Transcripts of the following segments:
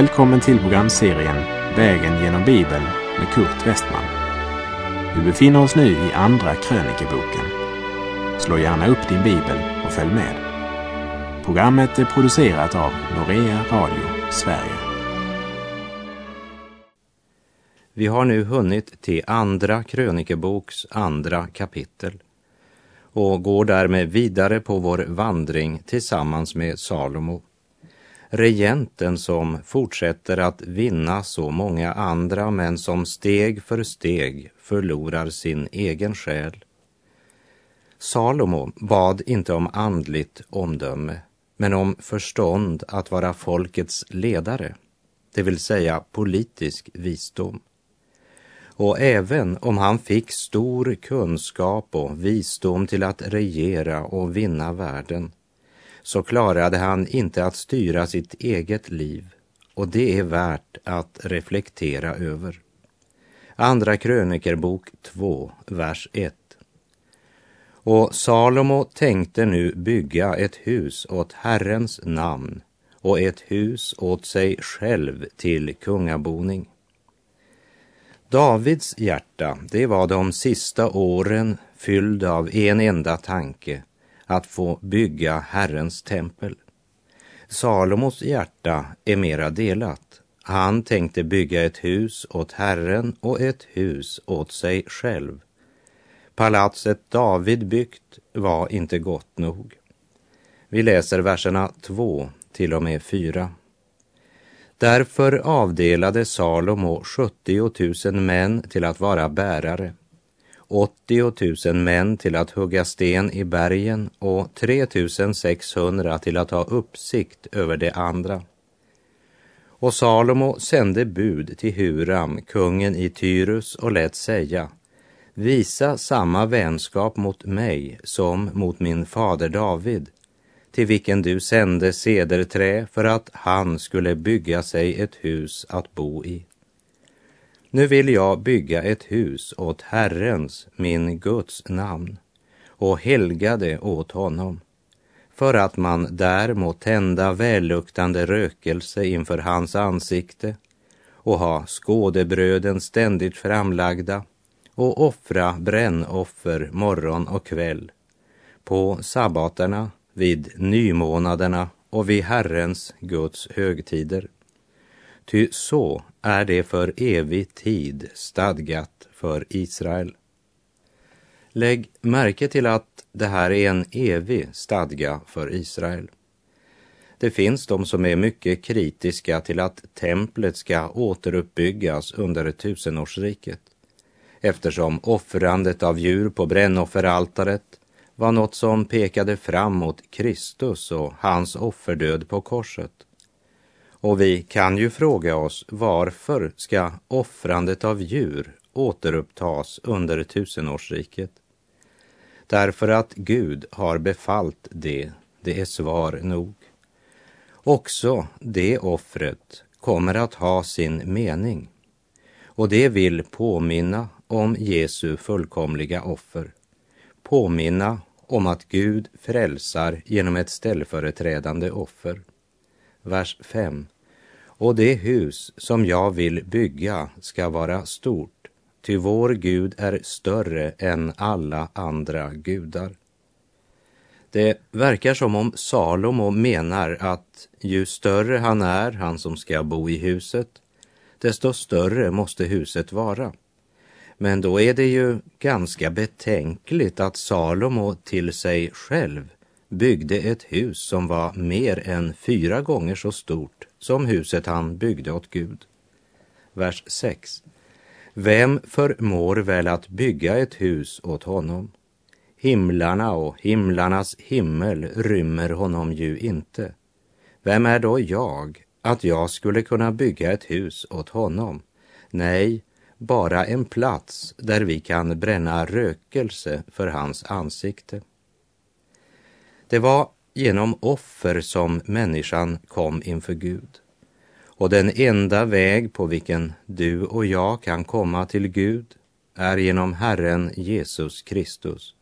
Välkommen till programserien Vägen genom Bibeln med Kurt Westman. Vi befinner oss nu i Andra krönikeboken. Slå gärna upp din bibel och följ med. Programmet är producerat av Norea Radio Sverige. Vi har nu hunnit till Andra krönikeboks andra kapitel och går därmed vidare på vår vandring tillsammans med Salomo regenten som fortsätter att vinna så många andra men som steg för steg förlorar sin egen själ. Salomo bad inte om andligt omdöme men om förstånd att vara folkets ledare, det vill säga politisk visdom. Och även om han fick stor kunskap och visdom till att regera och vinna världen så klarade han inte att styra sitt eget liv och det är värt att reflektera över. Andra krönikerbok 2, vers 1. Och Salomo tänkte nu bygga ett hus åt Herrens namn och ett hus åt sig själv till kungaboning. Davids hjärta, det var de sista åren fylld av en enda tanke, att få bygga Herrens tempel. Salomos hjärta är mera delat. Han tänkte bygga ett hus åt Herren och ett hus åt sig själv. Palatset David byggt var inte gott nog. Vi läser verserna 2 till och med 4. Därför avdelade Salomo 70 000 män till att vara bärare 80 000 män till att hugga sten i bergen och 3 600 till att ha uppsikt över det andra. Och Salomo sände bud till Huram, kungen i Tyrus, och lät säga Visa samma vänskap mot mig som mot min fader David, till vilken du sände sederträ för att han skulle bygga sig ett hus att bo i. Nu vill jag bygga ett hus åt Herrens, min Guds namn och helga det åt honom för att man där må tända välluktande rökelse inför hans ansikte och ha skådebröden ständigt framlagda och offra brännoffer morgon och kväll på sabbaterna, vid nymånaderna och vid Herrens, Guds högtider. Ty så är det för evig tid stadgat för Israel. Lägg märke till att det här är en evig stadga för Israel. Det finns de som är mycket kritiska till att templet ska återuppbyggas under tusenårsriket eftersom offrandet av djur på brännofferaltaret var något som pekade fram mot Kristus och hans offerdöd på korset. Och vi kan ju fråga oss varför ska offrandet av djur återupptas under tusenårsriket? Därför att Gud har befallt det, det är svar nog. Också det offret kommer att ha sin mening och det vill påminna om Jesu fullkomliga offer. Påminna om att Gud frälsar genom ett ställföreträdande offer vers 5. Och det hus som jag vill bygga ska vara stort, ty vår Gud är större än alla andra gudar. Det verkar som om Salomo menar att ju större han är, han som ska bo i huset, desto större måste huset vara. Men då är det ju ganska betänkligt att Salomo till sig själv byggde ett hus som var mer än fyra gånger så stort som huset han byggde åt Gud. Vers 6. Vem förmår väl att bygga ett hus åt honom? Himlarna och himlarnas himmel rymmer honom ju inte. Vem är då jag att jag skulle kunna bygga ett hus åt honom? Nej, bara en plats där vi kan bränna rökelse för hans ansikte. Det var genom offer som människan kom inför Gud. Och den enda väg på vilken du och jag kan komma till Gud är genom Herren Jesus Kristus,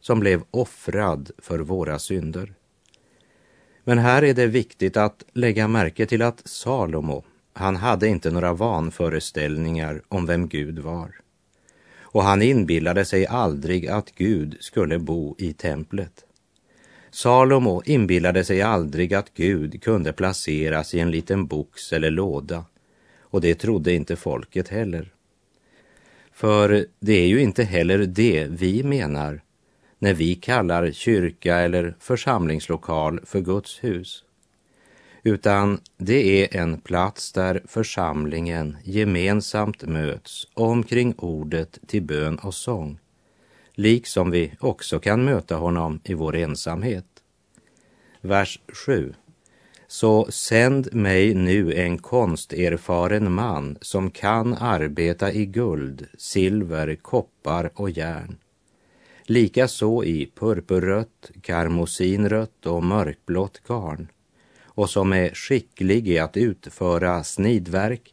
som blev offrad för våra synder. Men här är det viktigt att lägga märke till att Salomo han hade inte några vanföreställningar om vem Gud var. Och han inbillade sig aldrig att Gud skulle bo i templet. Salomo inbillade sig aldrig att Gud kunde placeras i en liten box eller låda och det trodde inte folket heller. För det är ju inte heller det vi menar när vi kallar kyrka eller församlingslokal för Guds hus. Utan det är en plats där församlingen gemensamt möts omkring ordet till bön och sång, liksom vi också kan möta honom i vår ensamhet. Vers 7. Så sänd mig nu en konsterfaren man som kan arbeta i guld, silver, koppar och järn. Likaså i purpurrött, karmosinrött och mörkblått garn och som är skicklig i att utföra snidverk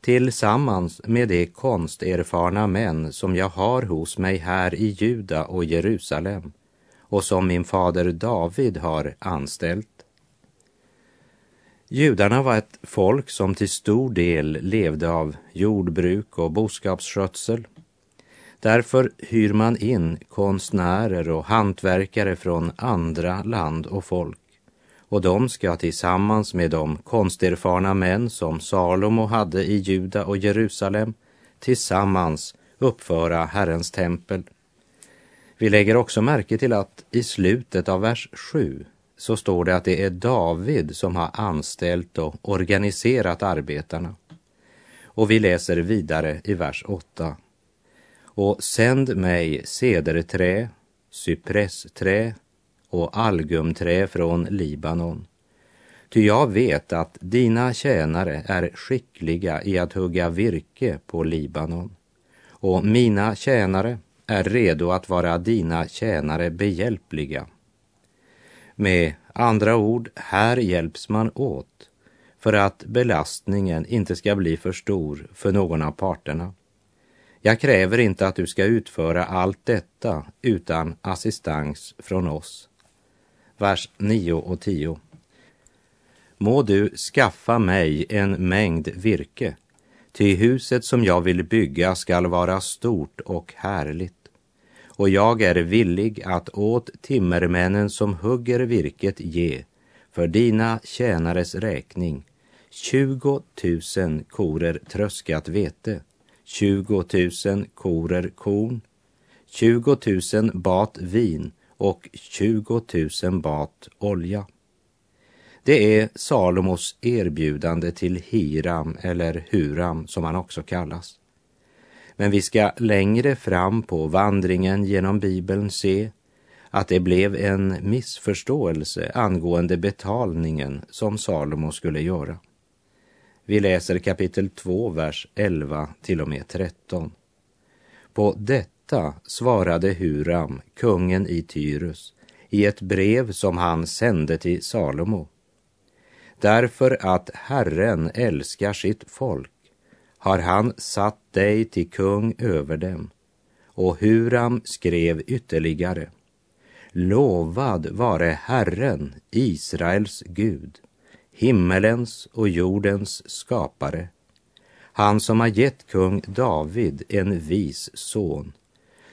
tillsammans med de konsterfarna män som jag har hos mig här i Juda och Jerusalem och som min fader David har anställt. Judarna var ett folk som till stor del levde av jordbruk och boskapsskötsel. Därför hyr man in konstnärer och hantverkare från andra land och folk och de ska tillsammans med de konsterfarna män som Salomo hade i Juda och Jerusalem tillsammans uppföra Herrens tempel. Vi lägger också märke till att i slutet av vers 7 så står det att det är David som har anställt och organiserat arbetarna. Och vi läser vidare i vers 8. Och sänd mig cederträ, cypressträ och algumträ från Libanon. Ty jag vet att dina tjänare är skickliga i att hugga virke på Libanon och mina tjänare är redo att vara dina tjänare behjälpliga. Med andra ord, här hjälps man åt för att belastningen inte ska bli för stor för någon av parterna. Jag kräver inte att du ska utföra allt detta utan assistans från oss vers 9 och 10. Må du skaffa mig en mängd virke, ty huset som jag vill bygga skall vara stort och härligt. Och jag är villig att åt timmermännen som hugger virket ge, för dina tjänares räkning, tjugo tusen korer tröskat vete, tjugo tusen korer korn, tjugo tusen bat vin och 20 000 bat olja. Det är Salomos erbjudande till Hiram eller Huram som han också kallas. Men vi ska längre fram på vandringen genom Bibeln se att det blev en missförståelse angående betalningen som Salomo skulle göra. Vi läser kapitel 2, vers 11 till och med 13. På detta detta svarade Huram, kungen i Tyrus, i ett brev som han sände till Salomo. Därför att Herren älskar sitt folk har han satt dig till kung över dem. Och Huram skrev ytterligare. Lovad vare Herren, Israels Gud, himmelens och jordens skapare, han som har gett kung David en vis son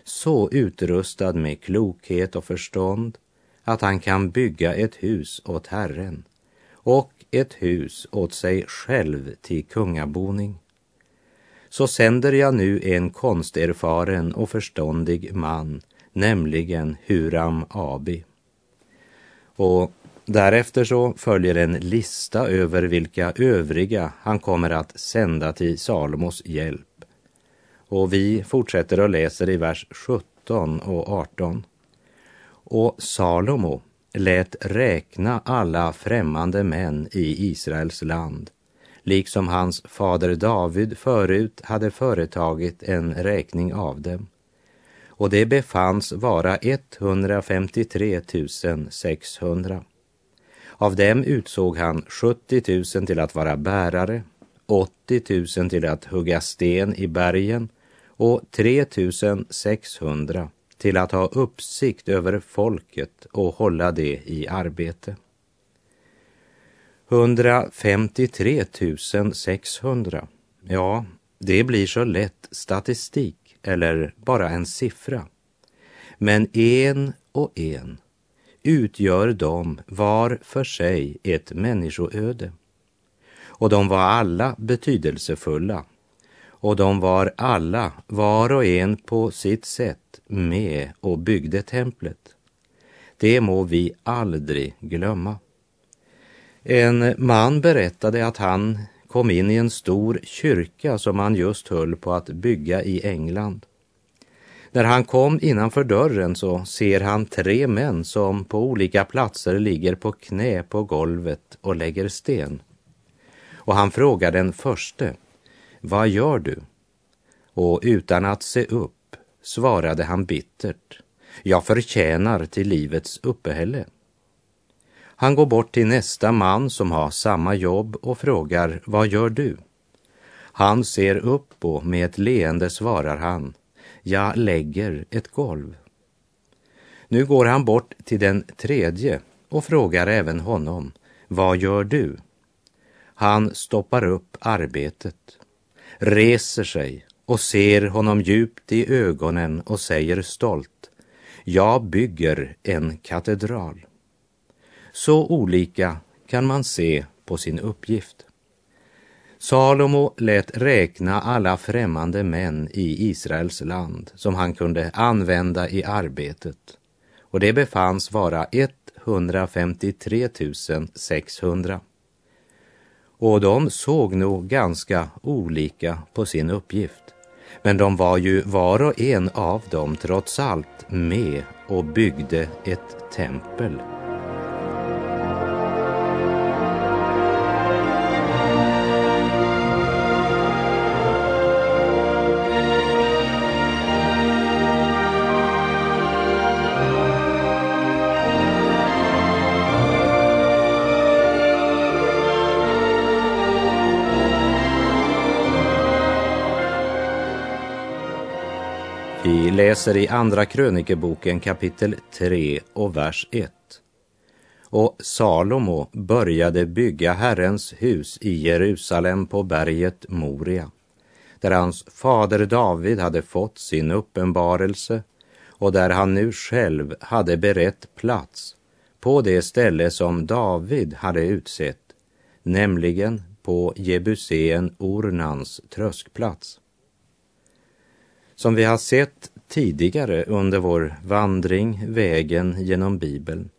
så utrustad med klokhet och förstånd att han kan bygga ett hus åt Herren och ett hus åt sig själv till kungaboning. Så sänder jag nu en konsterfaren och förståndig man, nämligen Huram Abi. Och därefter så följer en lista över vilka övriga han kommer att sända till Salomos hjälp och vi fortsätter och läser i vers 17 och 18. Och Salomo lät räkna alla främmande män i Israels land, liksom hans fader David förut hade företagit en räkning av dem. Och det befanns vara 153 600. Av dem utsåg han 70 000 till att vara bärare, 80 000 till att hugga sten i bergen och 3600 till att ha uppsikt över folket och hålla det i arbete. 153 600. Ja, det blir så lätt statistik eller bara en siffra. Men en och en utgör de var för sig ett människoöde. Och de var alla betydelsefulla. Och de var alla, var och en på sitt sätt, med och byggde templet. Det må vi aldrig glömma. En man berättade att han kom in i en stor kyrka som han just höll på att bygga i England. När han kom innanför dörren så ser han tre män som på olika platser ligger på knä på golvet och lägger sten. Och han frågar den förste, vad gör du? Och utan att se upp svarade han bittert, jag förtjänar till livets uppehälle. Han går bort till nästa man som har samma jobb och frågar, vad gör du? Han ser upp och med ett leende svarar han, jag lägger ett golv. Nu går han bort till den tredje och frågar även honom, vad gör du? Han stoppar upp arbetet, reser sig och ser honom djupt i ögonen och säger stolt, jag bygger en katedral. Så olika kan man se på sin uppgift. Salomo lät räkna alla främmande män i Israels land som han kunde använda i arbetet och det befanns vara 153 600. Och de såg nog ganska olika på sin uppgift. Men de var ju var och en av dem trots allt med och byggde ett tempel. Läser i Andra krönikeboken kapitel 3 och vers 1. Och Salomo började bygga Herrens hus i Jerusalem på berget Moria, där hans fader David hade fått sin uppenbarelse och där han nu själv hade berett plats på det ställe som David hade utsett, nämligen på Jebusén Ornans tröskplats. Som vi har sett tidigare under vår vandring vägen genom Bibeln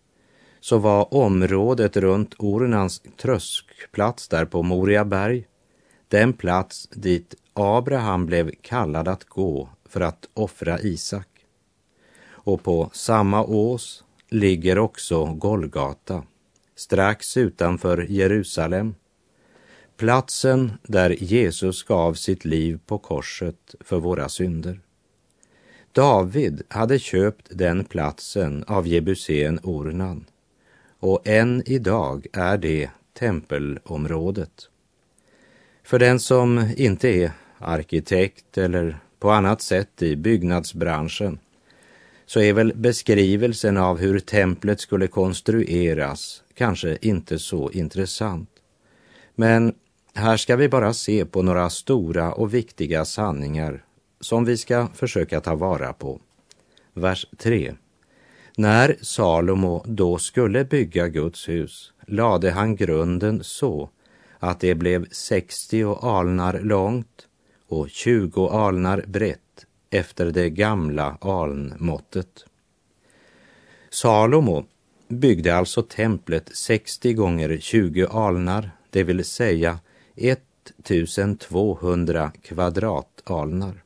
så var området runt Ornans tröskplats där på Moria berg den plats dit Abraham blev kallad att gå för att offra Isak. Och på samma ås ligger också Golgata, strax utanför Jerusalem. Platsen där Jesus gav sitt liv på korset för våra synder. David hade köpt den platsen av Jebusén Ornan och än idag är det tempelområdet. För den som inte är arkitekt eller på annat sätt i byggnadsbranschen så är väl beskrivelsen av hur templet skulle konstrueras kanske inte så intressant. Men här ska vi bara se på några stora och viktiga sanningar som vi ska försöka ta vara på. Vers 3. När Salomo då skulle bygga Guds hus lade han grunden så att det blev 60 alnar långt och 20 alnar brett efter det gamla alnmåttet. Salomo byggde alltså templet 60 gånger 20 alnar, det vill säga 1200 kvadratalnar.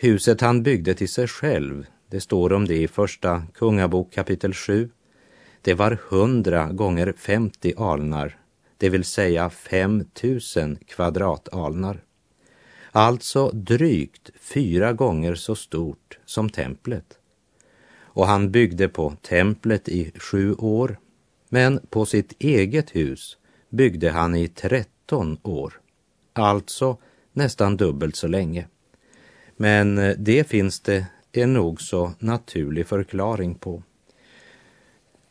Huset han byggde till sig själv, det står om det i första Kungabok kapitel 7. Det var 100 gånger 50 alnar, det vill säga 5000 kvadratalnar. Alltså drygt fyra gånger så stort som templet. Och han byggde på templet i sju år, men på sitt eget hus byggde han i 13 år, alltså nästan dubbelt så länge. Men eh, det finns det en nog så naturlig förklaring på.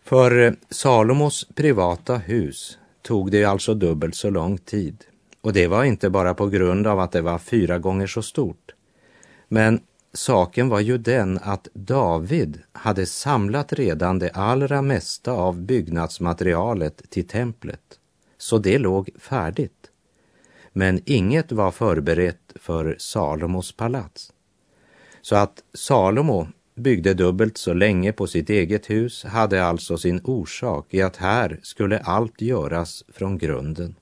För eh, Salomos privata hus tog det alltså dubbelt så lång tid. Och det var inte bara på grund av att det var fyra gånger så stort. Men saken var ju den att David hade samlat redan det allra mesta av byggnadsmaterialet till templet. Så det låg färdigt. Men inget var förberett för Salomos palats. Så att Salomo byggde dubbelt så länge på sitt eget hus hade alltså sin orsak i att här skulle allt göras från grunden.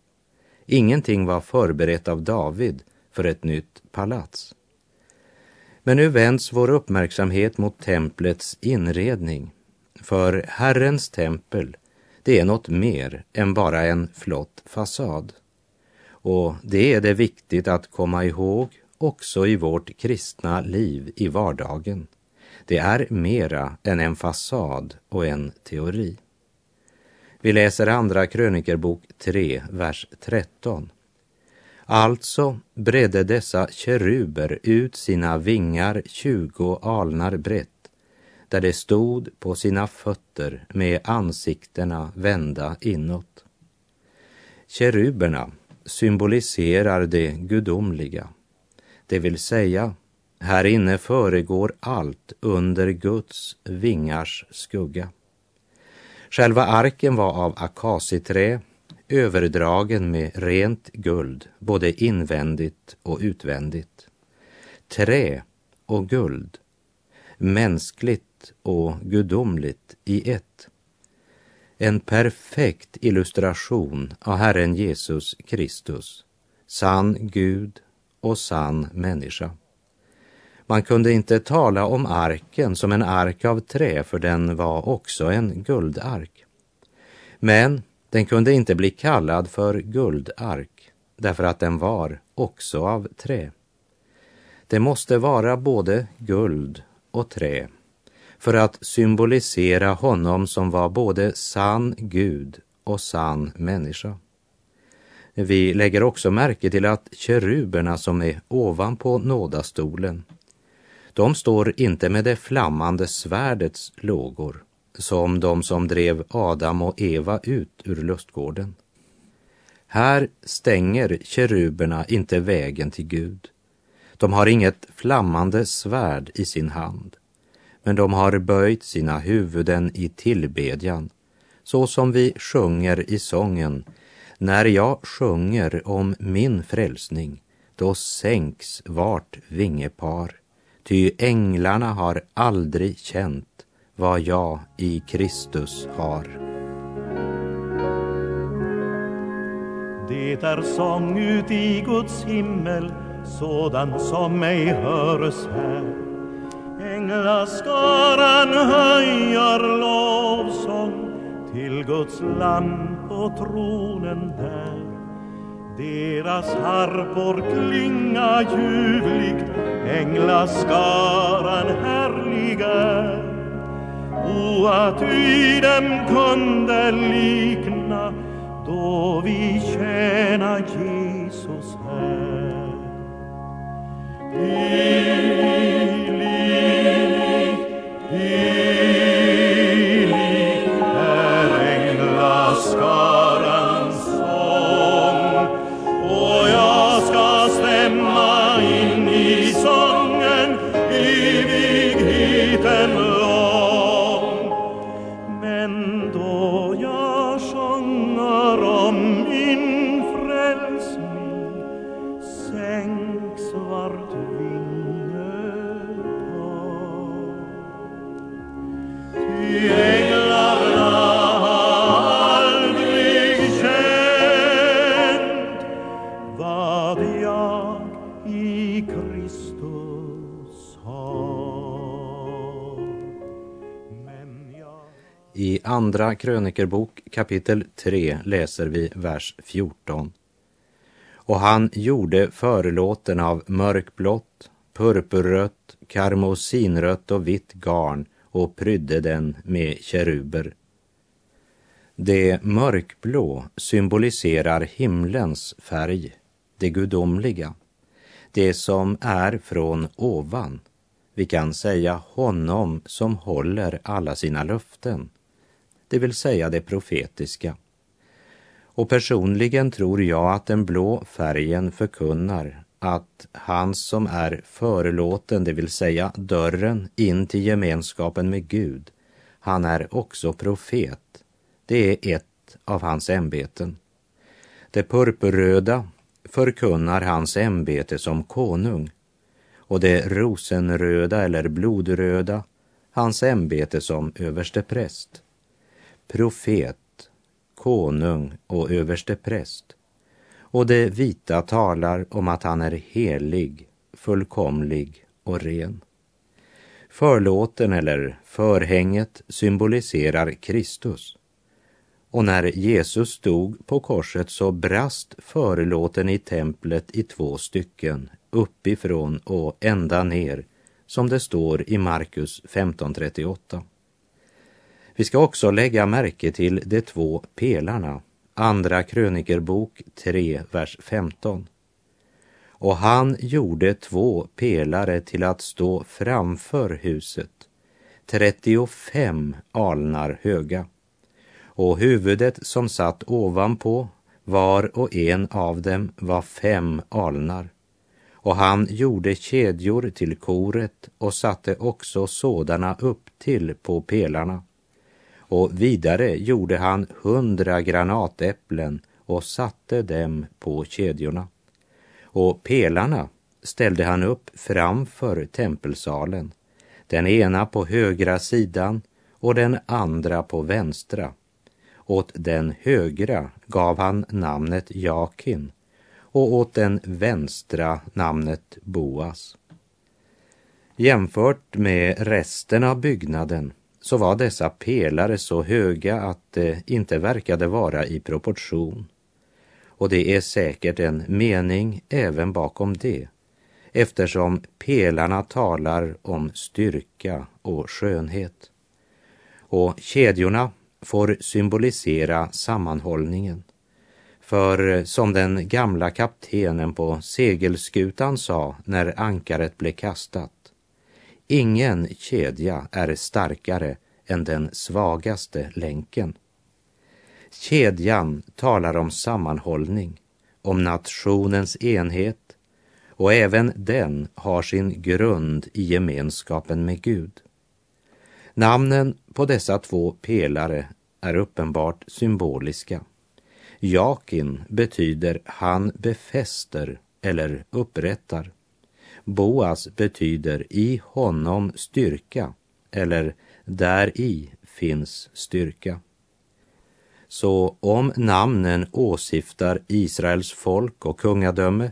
Ingenting var förberett av David för ett nytt palats. Men nu vänds vår uppmärksamhet mot templets inredning. För Herrens tempel, det är något mer än bara en flott fasad. Och det är det viktigt att komma ihåg också i vårt kristna liv i vardagen. Det är mera än en fasad och en teori. Vi läser Andra krönikerbok 3, vers 13. Alltså bredde dessa keruber ut sina vingar tjugo alnar brett, där de stod på sina fötter med ansiktena vända inåt. Keruberna symboliserar det gudomliga, det vill säga här inne föregår allt under Guds vingars skugga. Själva arken var av akaciträ, överdragen med rent guld, både invändigt och utvändigt. Trä och guld, mänskligt och gudomligt i ett. En perfekt illustration av Herren Jesus Kristus, sann Gud och sann människa. Man kunde inte tala om arken som en ark av trä, för den var också en guldark. Men den kunde inte bli kallad för guldark, därför att den var också av trä. Det måste vara både guld och trä för att symbolisera honom som var både sann Gud och sann människa. Vi lägger också märke till att keruberna som är ovanpå nådastolen de står inte med det flammande svärdets lågor som de som drev Adam och Eva ut ur lustgården. Här stänger keruberna inte vägen till Gud. De har inget flammande svärd i sin hand, men de har böjt sina huvuden i tillbedjan, så som vi sjunger i sången När jag sjunger om min frälsning, då sänks vart vingepar Ty änglarna har aldrig känt vad jag i Kristus har. Det är sång ut i Guds himmel sådan som ej höres här. Änglaskaran höjer lovsång till Guds lamm på tronen där. Deras harpor klinga ljuvligt, änglaskaran härlig är O, att vi dem kunde likna då vi tjäna Jesus här. Andra krönikerbok kapitel 3 läser vi vers 14. Och han gjorde förlåten av mörkblått, purpurrött, karmosinrött och vitt garn och prydde den med keruber. Det mörkblå symboliserar himlens färg, det gudomliga, det som är från ovan. Vi kan säga honom som håller alla sina löften det vill säga det profetiska. Och personligen tror jag att den blå färgen förkunnar att han som är förlåten, det vill säga dörren in till gemenskapen med Gud, han är också profet. Det är ett av hans ämbeten. Det purpurröda förkunnar hans ämbete som konung och det rosenröda eller blodröda hans ämbete som överstepräst. Profet, konung och överstepräst. Och det vita talar om att han är helig, fullkomlig och ren. Förlåten eller förhänget symboliserar Kristus. Och när Jesus stod på korset så brast förlåten i templet i två stycken, uppifrån och ända ner, som det står i Markus 15.38. Vi ska också lägga märke till de två pelarna, Andra krönikerbok 3, vers 15. Och han gjorde två pelare till att stå framför huset, 35 alnar höga och huvudet som satt ovanpå, var och en av dem var fem alnar. Och han gjorde kedjor till koret och satte också sådana upp till på pelarna. Och vidare gjorde han hundra granatäpplen och satte dem på kedjorna. Och pelarna ställde han upp framför tempelsalen, den ena på högra sidan och den andra på vänstra åt den högra gav han namnet Jakin och åt den vänstra namnet Boas. Jämfört med resten av byggnaden så var dessa pelare så höga att det inte verkade vara i proportion. Och det är säkert en mening även bakom det, eftersom pelarna talar om styrka och skönhet. Och kedjorna får symbolisera sammanhållningen. För som den gamla kaptenen på segelskutan sa när ankaret blev kastat, ingen kedja är starkare än den svagaste länken. Kedjan talar om sammanhållning, om nationens enhet och även den har sin grund i gemenskapen med Gud. Namnen på dessa två pelare är uppenbart symboliska. Jakin betyder han befäster eller upprättar. Boas betyder i honom styrka eller där i finns styrka. Så om namnen åsyftar Israels folk och kungadöme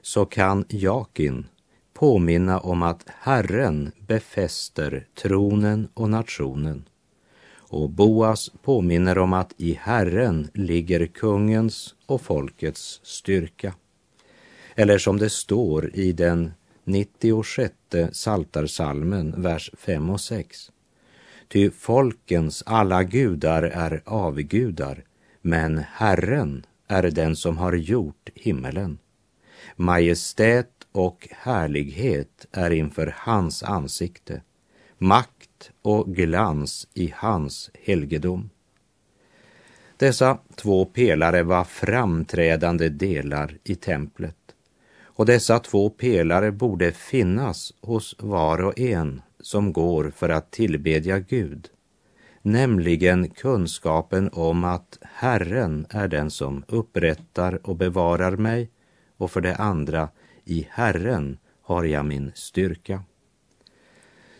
så kan Jakin påminna om att Herren befäster tronen och nationen. Och Boas påminner om att i Herren ligger kungens och folkets styrka. Eller som det står i den 96 saltarsalmen, vers 5 och 6. Ty folkens alla gudar är avgudar, men Herren är den som har gjort himmelen. Majestät och härlighet är inför hans ansikte, makt och glans i hans helgedom. Dessa två pelare var framträdande delar i templet och dessa två pelare borde finnas hos var och en som går för att tillbedja Gud, nämligen kunskapen om att Herren är den som upprättar och bevarar mig och för det andra i Herren har jag min styrka.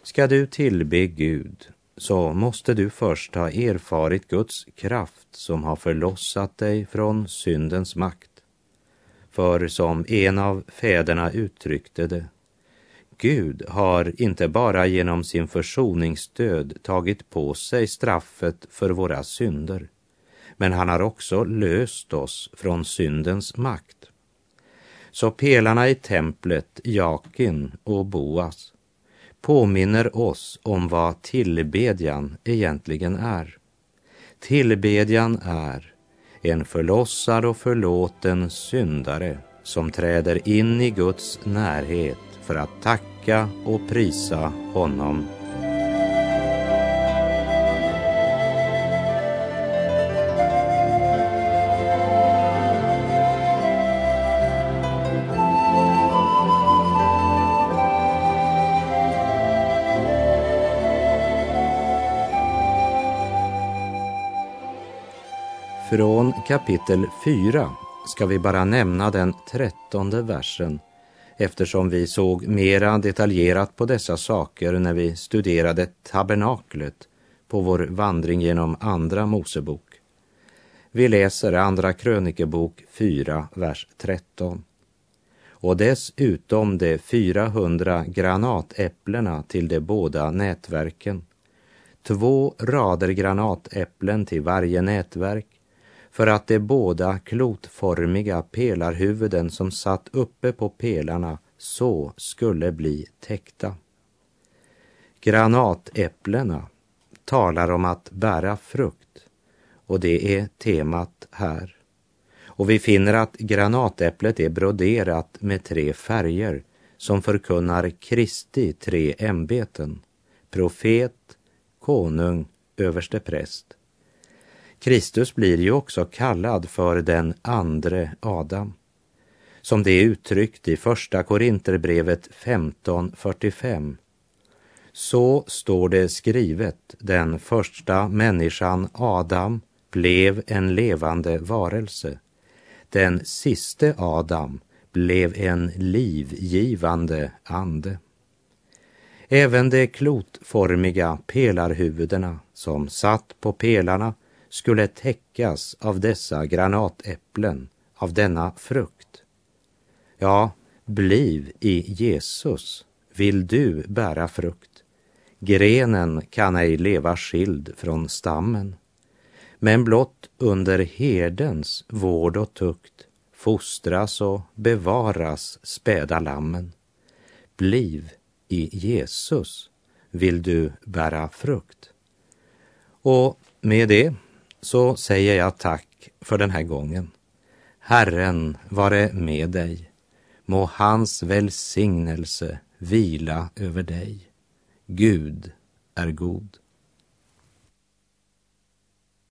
Ska du tillbe Gud så måste du först ha erfarit Guds kraft som har förlossat dig från syndens makt. För som en av fäderna uttryckte det, Gud har inte bara genom sin försoningsdöd tagit på sig straffet för våra synder, men han har också löst oss från syndens makt. Så pelarna i templet, Jakin och Boas, påminner oss om vad tillbedjan egentligen är. Tillbedjan är en förlossad och förlåten syndare som träder in i Guds närhet för att tacka och prisa honom. Från kapitel 4 ska vi bara nämna den trettonde versen eftersom vi såg mera detaljerat på dessa saker när vi studerade tabernaklet på vår vandring genom Andra Mosebok. Vi läser Andra krönikebok 4, vers 13. Och dessutom de 400 granatäpplena till de båda nätverken. Två rader granatäpplen till varje nätverk för att de båda klotformiga pelarhuvuden som satt uppe på pelarna så skulle bli täckta. Granatäpplena talar om att bära frukt och det är temat här. Och vi finner att granatäpplet är broderat med tre färger som förkunnar Kristi tre ämbeten, profet, konung, överste präst. Kristus blir ju också kallad för den andre Adam. Som det är uttryckt i Första Korinterbrevet 15.45. Så står det skrivet, den första människan Adam blev en levande varelse. Den siste Adam blev en livgivande ande. Även de klotformiga pelarhuvudena som satt på pelarna skulle täckas av dessa granatäpplen, av denna frukt. Ja, bliv i Jesus vill du bära frukt. Grenen kan ej leva skild från stammen, men blott under herdens vård och tukt fostras och bevaras späda lammen. Bliv i Jesus vill du bära frukt. Och med det så säger jag tack för den här gången. Herren vare med dig. Må hans välsignelse vila över dig. Gud är god.